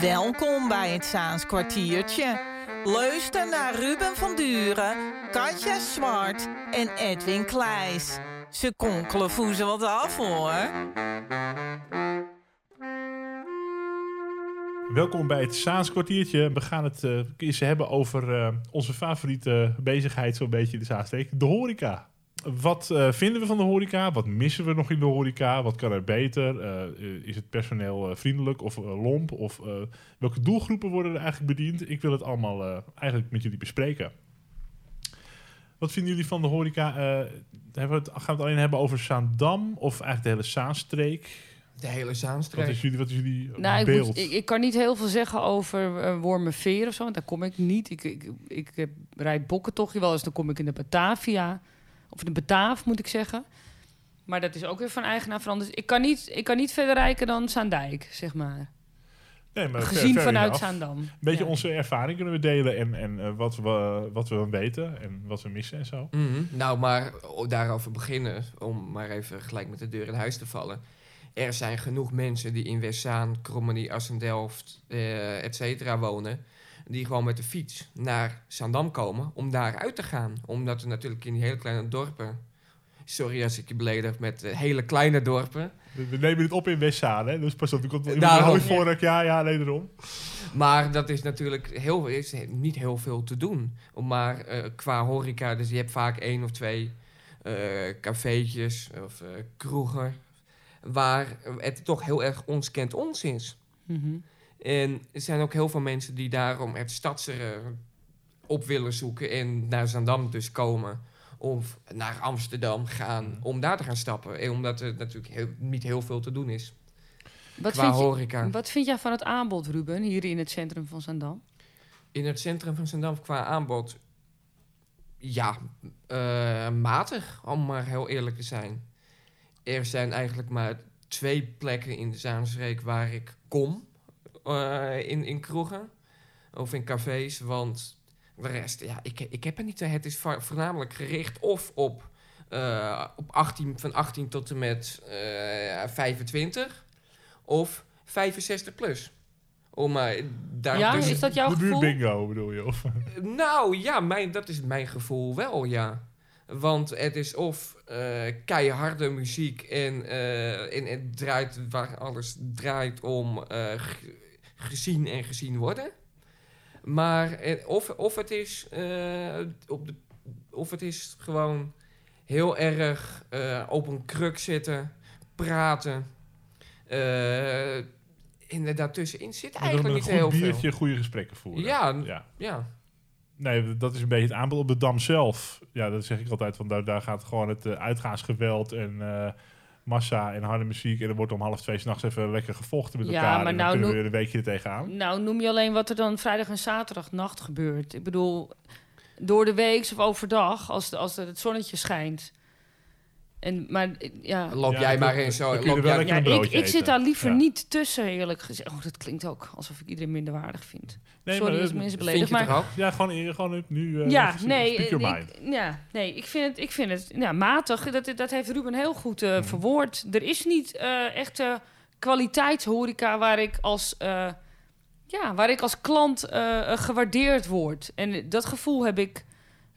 Welkom bij het Zaans kwartiertje. Luister naar Ruben van Duren, Katja Zwart en Edwin Kleis. Ze konkelen voezen wat af hoor. Welkom bij het Saans kwartiertje. We gaan het uh, eens hebben over uh, onze favoriete bezigheid, zo'n beetje in de Zaansteek, de horeca. Wat uh, vinden we van de horeca? Wat missen we nog in de horeca? Wat kan er beter? is het personeel vriendelijk of lomp? Of welke doelgroepen worden er eigenlijk bediend? Ik wil het allemaal eigenlijk met jullie bespreken. Wat vinden jullie van de horeca? hebben we het, gaan we het alleen hebben over Zaandam of eigenlijk de hele Zaanstreek? De hele Zaanstreek. Wat is jullie, wat is jullie nou, beeld? Ik, moet, ik, ik, kan niet heel veel zeggen over uh, Wormerveer of zo, want daar kom ik niet. Ik, ik, ik, ik rijd bokken toch wel eens, dan kom ik in de Batavia. Of de Bataaf, moet ik zeggen. Maar dat is ook weer van eigenaar veranderd. Ik kan niet, ik kan niet verder rijken dan Zaandijk, zeg maar. Nee, maar Gezien ver, vanuit Zaandam. Een beetje ja. onze ervaring kunnen we delen en, en uh, wat, we, wat we weten en wat we missen en zo. Mm -hmm. Nou, maar daarover beginnen, om maar even gelijk met de deur in huis te vallen er zijn genoeg mensen die in Westzaan, Krommenie, Assendelft, uh, et cetera wonen. Die gewoon met de fiets naar Zandam komen om daar uit te gaan. Omdat er natuurlijk in die hele kleine dorpen. Sorry als ik je beledig met uh, hele kleine dorpen. We, we nemen het op in Westzaan, hè? Dus pas op, er komt iemand voor ja, ja, nee, daarom. Maar dat is natuurlijk heel, is niet heel veel te doen. Maar uh, qua horeca, dus je hebt vaak één of twee cafeetjes of kroegen waar het toch heel erg ons kent ons is. Mm -hmm. En er zijn ook heel veel mensen die daarom het stadsere op willen zoeken en naar Zandam dus komen. Of naar Amsterdam gaan Mhm. om daar te gaan stappen. En omdat er natuurlijk heel, niet heel veel te doen is. Wat qua vind je. Wat vind jij van het aanbod, Ruben, hier in het centrum van Zandam? In het centrum van Zandam qua aanbod... Ja, uh, matig, om maar heel eerlijk te zijn. Er zijn eigenlijk maar twee plekken in de Zaanstreek waar ik kom. Uh, in, in kroegen of in cafés. Want de rest, ja, ik, ik heb er niet. Het is voornamelijk gericht of op, uh, op 18, van 18 tot en met uh, 25 of 65 plus. Om, uh, daar ja, dus is dat jouw gevoel? bingo bedoel je? Of? Nou ja, mijn, dat is mijn gevoel wel, ja. Want het is of uh, keiharde muziek en, uh, en het draait waar alles draait om uh, gezien en gezien worden. Maar of, of, het is, op de, of het is gewoon heel erg op een kruk zitten, praten. en daartussenin zit eigenlijk niet een heel goed biertje, veel. goede gesprekken voeren. Ja, ja. ja. Nee, dat is een beetje het aanbod op de Dam zelf. Ja, dat zeg ik altijd. Van daar, daar gaat gewoon het uh, uitgaansgeweld en uh, massa en harde muziek. En er wordt om half twee s'nachts even lekker gevochten met Ja, elkaar. maar en dan nou we weer een weekje er tegenaan. Nou, noem je alleen wat er dan vrijdag en zaterdag nacht gebeurt. Ik bedoel, door de week of overdag, als, als het zonnetje schijnt. En, maar ja, Loop Ja, jij maar dan zo. Loop jij, ja ik, broodje ik zit daar liever Ja. niet tussen, eerlijk gezegd. Oh, dat klinkt ook alsof ik iedereen minderwaardig vind. Nee, Sorry maar, als mensen je Maar toch ook? Ja, gewoon, gewoon nu. eh, ja, speak nee, your mind. ik, ja, nee, ik vind het, ik vind het ja, matig. Dat, dat heeft Ruben heel goed eh, Mhm. verwoord. Er is niet eh echte kwaliteitshoreca waar ik als, eh, ja, waar ik als klant gewaardeerd word. En dat gevoel heb ik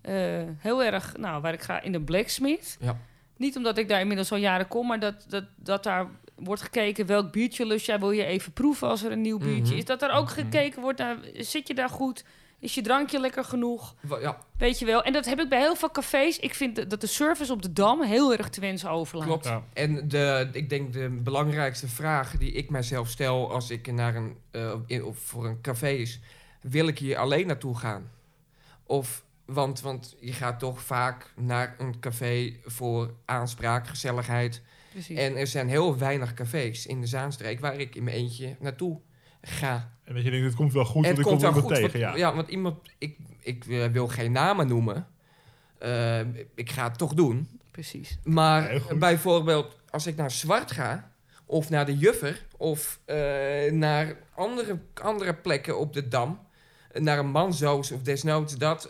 eh, heel erg, nou, waar ik ga in de blacksmith. Ja. Niet omdat ik daar inmiddels al jaren kom, maar dat, dat, dat daar wordt gekeken welk biertje lust jij, wil je even proeven als er een nieuw biertje Mhm. is. Dat er ook Mhm. gekeken wordt naar, zit je daar goed? Is je drankje lekker genoeg? Ja, Weet je wel. En dat heb ik bij heel veel cafés. Ik vind dat de service op de Dam heel erg te wensen overlaat. klopt. Ja. En de, ik denk de belangrijkste vraag die ik mijzelf stel als ik naar een, eh, in, of voor een café is, wil ik hier alleen naartoe gaan? Of, want, want je gaat toch vaak naar een café voor aanspraak, gezelligheid. Precies. En er zijn heel weinig cafés in de Zaanstreek waar ik in mijn eentje naartoe ga. En dat je denkt, het komt wel goed, En want ik het kom komt wel iemand goed. tegen. want, Ja. ja, want iemand, ik, ik eh, wil geen namen noemen. Eh, ik ga het toch doen. Precies. Maar bijvoorbeeld als ik naar Zwart ga, of naar de Juffer, of eh, naar andere, andere plekken op de Dam, naar een manzoos of desnoods dat,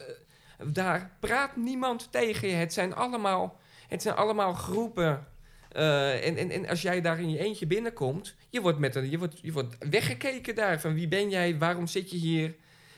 daar praat niemand tegen je. Het zijn allemaal, het zijn allemaal groepen Eh, en, en, en als jij daar in je eentje binnenkomt, je wordt, met een, je, wordt, je wordt weggekeken daar. Van wie ben jij? Waarom zit je hier?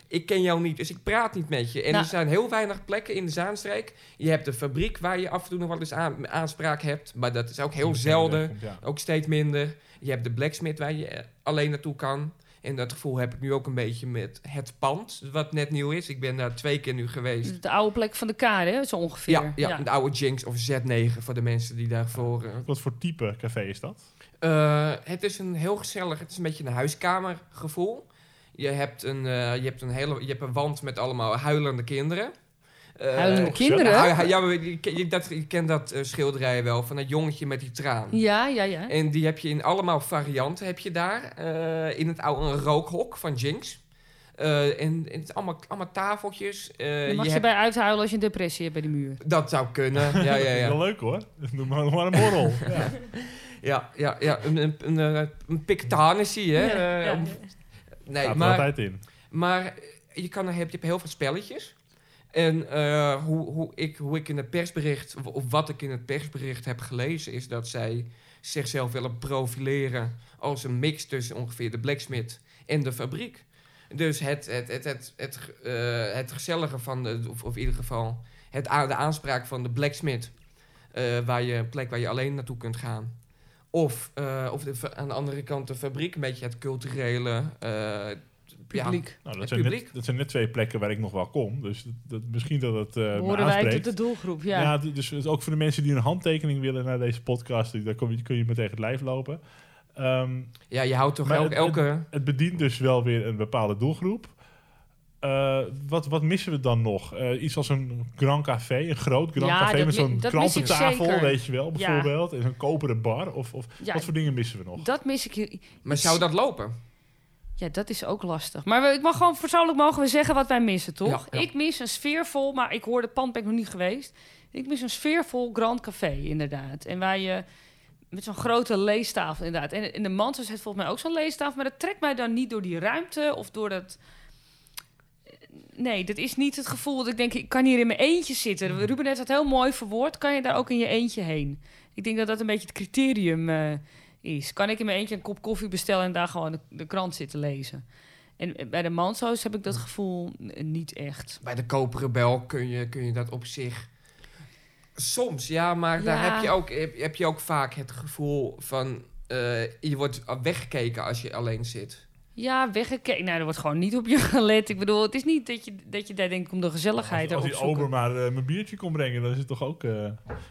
Ik ken jou niet, dus ik praat niet met je. En Nou- er zijn heel weinig plekken in de Zaanstreek. Je hebt de fabriek waar je af en toe nog wel eens aan, aanspraak hebt. Maar dat is ook heel zelden. Ja. Ook steeds minder. Je hebt de blacksmith waar je eh, alleen naartoe kan. En dat gevoel heb ik nu ook een beetje met het pand, wat net nieuw is. Ik ben daar twee keer nu geweest. De oude plek van de kade, hè, zo ongeveer. Ja, ja, de oude Jinx of Z9 voor de mensen die daarvoor... eh, Wat voor type café is dat? eh, het is een heel gezellig, het is een beetje een huiskamergevoel. Je hebt een, eh, je hebt een, hele, je hebt een wand met allemaal huilende kinderen. Eh, Huilende kinderen? ja, maar je, ken- je, dat, je kent dat eh, schilderij wel, van dat jongetje met die traan. Ja, ja, ja. En die heb je in allemaal varianten heb je daar. eh, in het oude een rookhok van Jinx. Eh, en, en het is allemaal, allemaal tafeltjes. eh, Dan mag je je, hebt- bij uithuilen als je een depressie hebt bij die muur. Dat zou kunnen, ja, ja, ja. Wel leuk hoor. Doe maar nog maar een borrel. ja. Ja, ja, ja een, een, een, een hè. Ja, ja. om- nee, Gaat er maar, altijd in. maar je, kan, er- je hebt heel veel spelletjes. En eh, hoe, hoe, ik, hoe ik in het persbericht, of- wat ik in het persbericht heb gelezen, is dat zij zichzelf willen profileren als een mix tussen ongeveer de blacksmith en de fabriek. Dus het, het, het, het, het, eh, het gezellige van de, of, of in ieder geval het, de aanspraak van de blacksmith, eh, waar je, een plek waar je alleen naartoe kunt gaan. Of, of de, aan de andere kant de fabriek, een beetje het culturele. Eh, ja, Publiek. Nou, dat, Het zijn net, publiek. dat zijn net twee plekken waar ik nog wel kom. Dus dat, dat, misschien dat het eh me Horen wij tot de doelgroep, ja. Ja, dus het is ook voor de mensen die een handtekening willen naar deze podcast, daar kom je, kun je me tegen het lijf lopen. Ehm, Ja, je houdt toch Maar elk, het- elke... het bedient dus wel weer een bepaalde doelgroep. Eh, wat, wat missen we dan nog? Eh, iets als een Grand Café, een groot Grand Ja, Café dat met zo'n krantentafel, weet je wel, Ja. bijvoorbeeld. En zo'n koperen bar. Of, of Ja, wat voor dingen missen we nog? Dat mis ik hier. Maar zou dat lopen? Ja, dat is ook lastig. Maar we- ik mag gewoon persoonlijk mogen we zeggen wat wij missen, toch? Ja, ja. Ik mis een sfeervol, maar ik hoor de nog niet geweest. Ik mis een sfeervol Grand Café, inderdaad. En waar je met zo'n grote leestafel, inderdaad. En in de Mantus heeft volgens mij ook zo'n leestafel, maar dat trekt mij dan niet door die ruimte of door dat. Nee, dat is niet het gevoel dat ik denk, ik kan hier in mijn eentje zitten. Ruben heeft dat heel mooi verwoord. Kan je daar ook in je eentje heen? Ik denk dat dat een beetje het criterium eh, is. Kan ik in mijn eentje een kop koffie bestellen en daar gewoon de, de krant zitten lezen? En bij de Manso's heb ik dat gevoel niet echt. Bij de koperen bel kun je, kun je dat op zich... Soms, ja, maar daar heb je, ook, heb, heb je ook vaak het gevoel van... eh, je wordt weggekeken als je alleen zit. Ja, weggekeken. Nou, er wordt gewoon niet op je gelet. Ik bedoel, het is niet dat je, dat je daar denkt om de gezelligheid als als erop die ober zoeken. maar eh, mijn biertje kon brengen, dan is het toch ook... eh,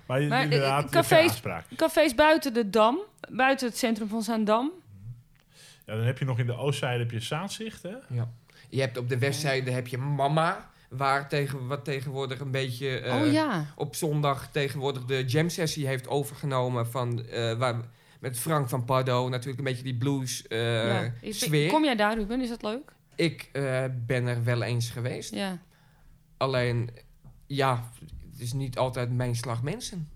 maar, je- Maar, eh, inderdaad, cafés-. Cafés buiten de Dam, buiten het centrum van Zaandam. Ja, dan heb je nog in de oostzijde heb je Zaanzicht, hè? Ja. Je hebt op de westzijde heb je Mama... Waar tegen, wat tegenwoordig een beetje... eh, oh ja. op zondag tegenwoordig de jam sessie heeft overgenomen van eh, waar, met Frank van Pardo natuurlijk een beetje die blues eh, ja. Is- sfeer. Kom jij daar, Ruben? Is dat leuk? Ik eh, ben er wel eens geweest. Ja. Alleen ja, het is niet altijd mijn slag mensen.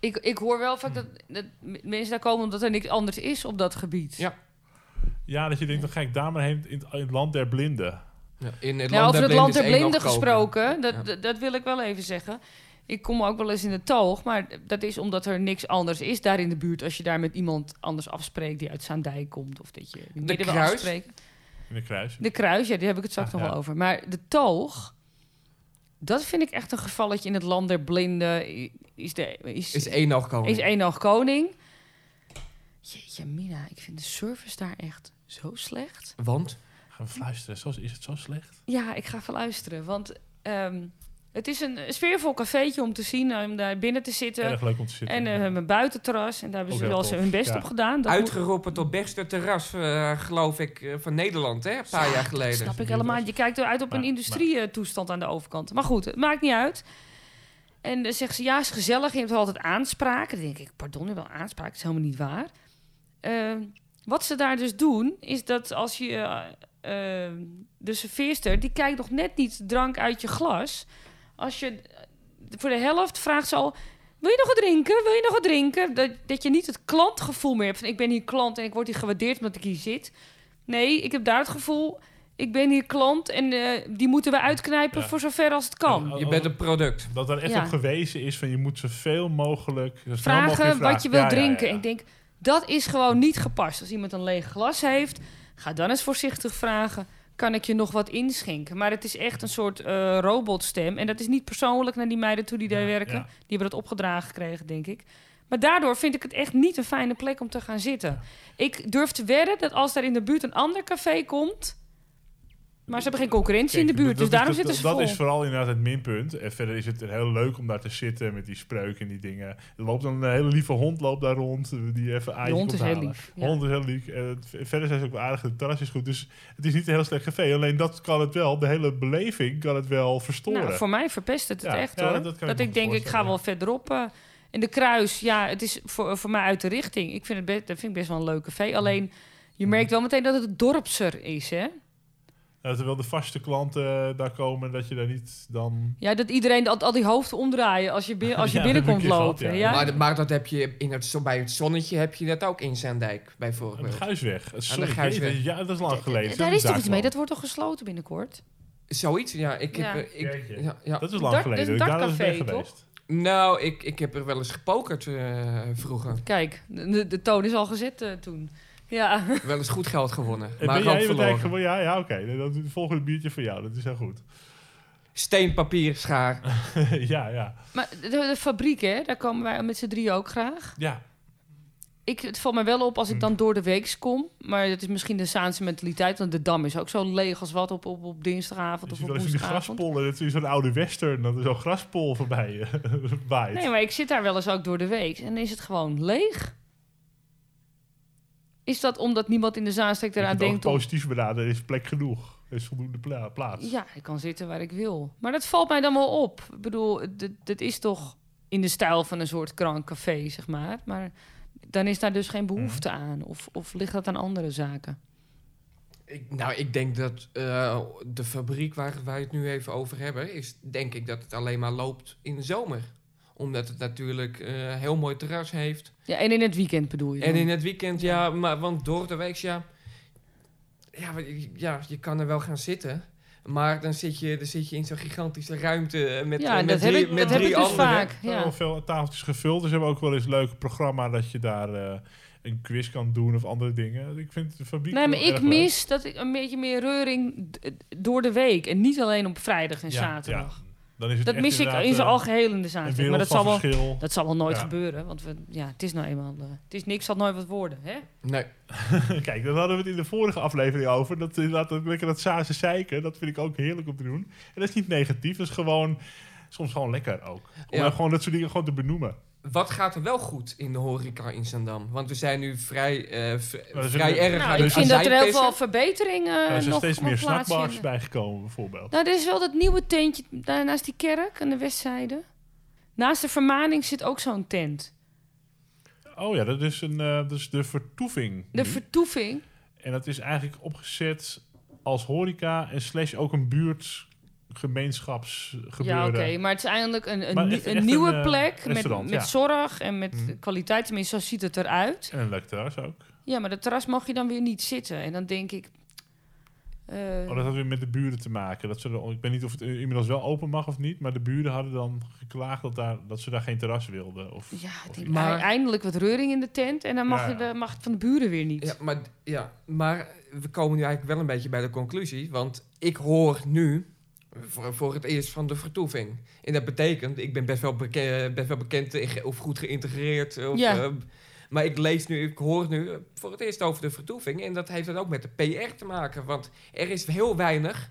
Ik, ik hoor wel vaak dat, dat mensen daar komen omdat er niks anders is op dat gebied. Ja. Ja, dat je denkt, dan ga ik daar maar heen in het, in het land der blinden. Ja, in het land over der het land der blinden gesproken, dat, Ja. dat, dat wil ik wel even zeggen. Ik kom ook wel eens in de toog, maar dat is omdat er niks anders is daar in de buurt. Als je daar met iemand anders afspreekt die uit Zaandijk komt. Of dat je wil Kruis? afspreken. De kruis. De kruis, ja, die heb ik het straks Ah, nog ja. wel over. Maar de toog, dat vind ik echt een gevalletje in het land der blinden. Is, de, is, Is één nog koning. is één nog koning. Jeetje, Mina, ik vind de service daar echt zo slecht. Want? Gaan we fluisteren? Zo, is het zo slecht? Ja, ik ga even luisteren. Want ehm, het is een sfeervol cafeetje om te zien, om daar binnen te zitten. Erg leuk om te zitten. En eh, we hebben een buitenterras. En daar hebben ze wel hun best Ja. op gedaan. Dat moet- Uitgeroepen tot beste terras, eh, geloof ik, eh, van Nederland, hè? Een paar Ja, jaar geleden. Snap ik helemaal. Je kijkt eruit op Maar- een industrietoestand aan de overkant. Maar goed, het maakt niet uit. En dan zegt ze, ja, is gezellig. Je hebt altijd aanspraak. Dan denk ik, pardon, je hebt wel aanspraak. Dat is helemaal niet waar. Eh, wat ze daar dus doen, is dat als je... eh, eh, de serveerster, die kijkt nog net niet drank uit je glas. Als je voor de helft vraagt ze al... Wil je nog wat drinken? Wil je nog wat drinken? Dat, dat je niet het klantgevoel meer hebt van... ik ben hier klant en ik word hier gewaardeerd omdat ik hier zit. Nee, ik heb daar het gevoel... Ik ben hier klant en eh, die moeten we uitknijpen Ja. voor zover als het kan. Je bent een product. Dat er echt Ja. op gewezen is van je moet zoveel mogelijk... zo vragen mogelijk wat je wil Ja, ja, ja, drinken. ja. Ik denk, dat is gewoon niet gepast. Als iemand een leeg glas heeft, ga dan eens voorzichtig vragen... kan ik je nog wat inschenken? Maar het is echt een soort eh, robotstem. En dat is niet persoonlijk naar die meiden toe die daar Ja, werken. ja. Die hebben dat opgedragen gekregen, denk ik. Maar daardoor vind ik het echt niet een fijne plek om te gaan zitten. Ik durf te wedden dat als daar in de buurt een ander café komt... Maar ze hebben geen concurrentie in de buurt, dat dus daarom is, zitten ze dat, vol. dat is vooral inderdaad het minpunt. En verder is het heel leuk om daar te zitten met die spreuken en die dingen. Er loopt dan een hele lieve hond loopt daar rond, die even De ijs hond is heel lief. Ja. hond is heel lief. En het- verder zijn ze ook aardig, het terras is goed. Dus het is niet een heel slecht café. Alleen dat kan het wel, de hele beleving kan het wel verstoren. Nou, voor mij verpest het het Ja, echt ja, hoor. dat ik denk, ik ga wel verderop. eh in de kruis, ja, het is voor, voor mij uit de richting. Ik vind het best, dat vind ik best wel een leuk café. Alleen, je merkt wel meteen dat het dorpser is, hè? Ja, terwijl de vaste klanten eh, daar komen, dat je daar niet dan... Ja, dat iedereen al, al die hoofden omdraaien als je, bin- als je Ja, binnenkomt gehad, lopen. ja. ja. Maar, maar dat heb je in het, zo bij het zonnetje heb je dat ook in Zaandijk Aan bijvoorbeeld. de Guisweg. Guisweg. Ja, dat is lang geleden. Daar is toch iets mee? Dat, wordt toch gesloten binnenkort? Zoiets, ja. Ik heb, Ja. eh, ik, Jeetje. ja, ja. dat is lang geleden. dat daar geweest. Nou, ik, ik heb er wel eens gepokerd eh, vroeger. Kijk, de, de toon is al gezet toen. Ja. Wel eens goed geld gewonnen. En maar ben ook jij verloren. gewoon... Ja, ja oké. Dat is het volgende biertje voor jou. Dat is heel goed. Steen, papier, schaar. ja, ja. Maar de, de fabriek, hè, daar komen wij met z'n drie ook graag. Ja, Ik, het valt me wel op als ik Hm. dan door de week kom. Maar dat is misschien de Saanse mentaliteit. Want de Dam is ook zo leeg als wat op, op, op dinsdagavond je of op woensdagavond. graspollen. Dat is zo'n oude western. Dat er zo'n graspol voorbij eh, waait. Nee, maar ik zit daar wel eens ook door de week. En dan is het gewoon leeg. Is dat omdat niemand in de Zaanstreek eraan denkt om... positief benaderen. Er is plek genoeg. Er is voldoende pla- plaats. Ja, ik kan zitten waar ik wil. Maar dat valt mij dan wel op. Ik bedoel, dit is toch in de stijl van een soort grand café, zeg maar. Maar dan is daar dus geen behoefte Mhm. aan. Of, of ligt dat aan andere zaken? Ik, nou, ik denk dat eh, de fabriek waar wij het nu even over hebben, is denk ik dat het alleen maar loopt in de zomer. Omdat het natuurlijk eh heel mooi terras heeft. Ja, en in het weekend bedoel je En in het weekend, ja, maar want door de week, ja, ja, wat- ja, je kan er wel gaan zitten. Maar dan zit je, dan zit je in zo'n gigantische ruimte met, ja, eh, met dat drie, heb ik, met dat heb drie ik dus anderen. vaak. Er zijn Ja. veel tafeltjes gevuld. Dus we hebben ook wel eens een leuk programma dat je daar eh, een quiz kan doen of andere dingen. Ik vind de fabriek Nee, maar ik erg leuk. mis dat ik een beetje meer reuring d- door de week. En niet alleen op vrijdag en Ja, zaterdag. ja. Dan is het Dat mis ik in zijn algeheel in de wereld Maar dat zal, wel, verschil. dat zal wel nooit Ja. gebeuren. Want we, ja, het is nou eenmaal... eh, het is niks, zal nooit wat worden. Hè? Nee, Kijk, daar hadden we het in de vorige aflevering over. Dat inderdaad dat lekker dat Saarse zeiken, dat vind ik ook heerlijk om te doen. En dat is niet negatief, dat is gewoon soms gewoon lekker ook. Om Ja. gewoon dat soort dingen gewoon te benoemen. Wat gaat er wel goed in de horeca in Zandam? Want we zijn nu vrij, eh, er vrij erg Nou, aan ik vind dat er heel veel verbeteringen er zijn nog steeds meer snackbars bijgekomen, bijvoorbeeld. Nou, er is wel dat nieuwe tentje daar naast die kerk aan de westzijde. Naast de vermaning zit ook zo'n tent. Oh ja, dat is, een, eh, dat is de vertoeving. De nu. vertoeving. En dat is eigenlijk opgezet als horeca en slash ook een buurt gemeenschapsgebeuren. Ja, oké. Maar het is eigenlijk een, een, echt- een echt nieuwe een, eh, plek met, met ja. zorg en met Mhm. kwaliteit. Tenminste, zo ziet het eruit. En een leuk terras ook. Ja, maar dat terras mag je dan weer niet zitten. En dan denk ik... eh, Oh, dat had weer met de buren te maken. Dat ze er, ik weet niet of het inmiddels wel open mag of niet, maar de buren hadden dan geklaagd dat, daar, dat ze daar geen terras wilden. Of, ja, Maar- eindelijk wat reuring in de tent. En dan mag, Ja, je de, mag het van de buren weer niet. Ja maar, ja, maar we komen nu eigenlijk wel een beetje bij de conclusie. Want ik hoor nu voor, voor het eerst van de vertoeving. En dat betekent, ik ben best wel, beke- best wel bekend ge- of goed geïntegreerd. Of, Ja. eh, maar ik lees nu, ik hoor nu voor het eerst over de vertoeving. En dat heeft dan ook met de PR te maken. Want er is heel weinig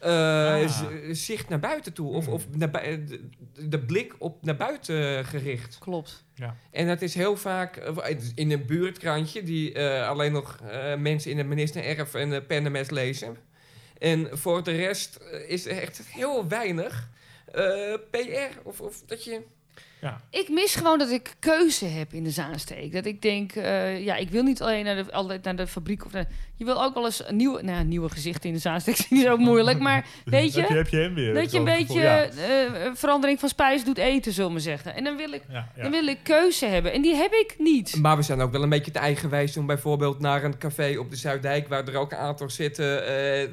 eh, Ah. zicht naar buiten toe. Of, Hmm. of de, de blik op naar buiten gericht. Klopt. En dat is heel vaak eh, in een buurtkrantje die eh, alleen nog eh, mensen in het ministererf en de pennemes lezen. En voor de rest eh, is er echt heel weinig eh, PR. Of, of dat je. Ja. Ik mis gewoon dat ik keuze heb in de Zaansteek. Dat ik denk, eh, ja, ik wil niet alleen naar de, altijd naar de fabriek. Of naar- je wil ook wel eens een nieuwe, nou, nieuwe gezichten in de Zaansteek. is niet ook moeilijk, maar weet je, je... heb je hem weer. Dat je een beetje gevoel, ja. eh, eh, verandering van spijs doet eten, zullen we zeggen. En dan wil, ik, Ja, ja. dan wil ik keuze hebben. En die heb ik niet. Maar we zijn ook wel een beetje te eigenwijs om bijvoorbeeld naar een café op de Zuiddijk, waar er ook een aantal zitten, eh,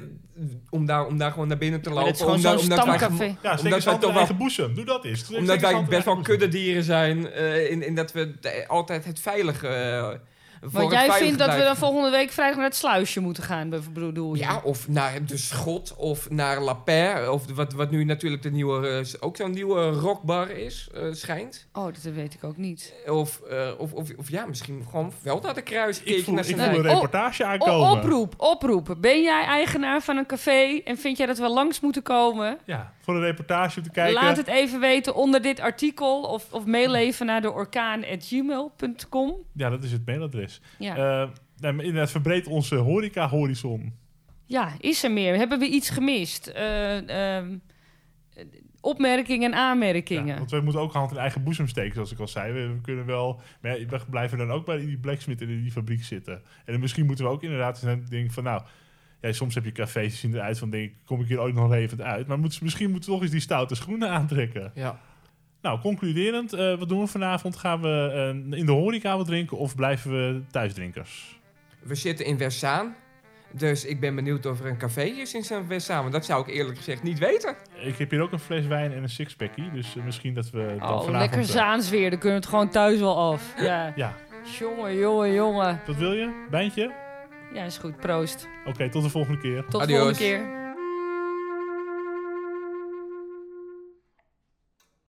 om, daar, om daar gewoon naar binnen te lopen. dit is gewoon zo'n wij stamcafé. Ja, steek Omdat eens wij toch wel- eigen boezem. Doe dat eens. Omdat wij best wel boezem. kuddedieren zijn, eh, in, in dat we de- altijd het veilige. Want jij vindt dat we dan volgende week vrijdag naar het sluisje moeten gaan, bedoel je? Ja, of naar de Schot, of naar La Paire, of wat, wat nu natuurlijk de nieuwe, eh, ook zo'n nieuwe rockbar is, eh, schijnt. Oh, dat weet ik ook niet. Of, eh, of, of, of ja, misschien gewoon wel naar de kruis. Ik voel, naar ik z'n- voel een reportage O- aankomen. oproep, oproep. Ben jij eigenaar van een café en vind jij dat we langs moeten komen? Ja, voor een reportage om te kijken. Laat het even weten onder dit artikel of, of mail even naar de orkaan.gmail.com. Ja, dat is het mailadres. Ja. Eh, inderdaad, verbreed onze horeca-horizon. ja, is er meer? Hebben we iets gemist? Eh, ehm, opmerkingen en Ja, aanmerkingen. want we moeten ook hand in eigen boezem steken, zoals ik al zei. We, we kunnen wel, maar ja, we blijven dan ook bij die blacksmith in die fabriek zitten. En dan misschien moeten we ook inderdaad zijn denken van, nou, ja, soms heb je cafés die zien eruit van, denk ik, kom ik hier ooit nog levend uit? Maar moet, misschien moeten we toch eens die stoute schoenen aantrekken. Ja. Nou, concluderend, eh, wat doen we vanavond? Gaan we eh, in de horeca wat drinken of blijven we thuisdrinkers? We zitten in Westzaan. Dus ik ben benieuwd of er een café is in Westzaan. Want dat zou ik eerlijk gezegd niet weten. Ik heb hier ook een fles wijn en een sixpackie, dus eh, misschien dat we dan Oh, vanavond... lekker Zaans weer. Dan kunnen we het gewoon thuis wel af. Ja. Ja, Jongen, jongen, jongen. wat wil je? Wijntje? Ja, is goed. Proost. Oké, tot de volgende keer. Tot de volgende keer.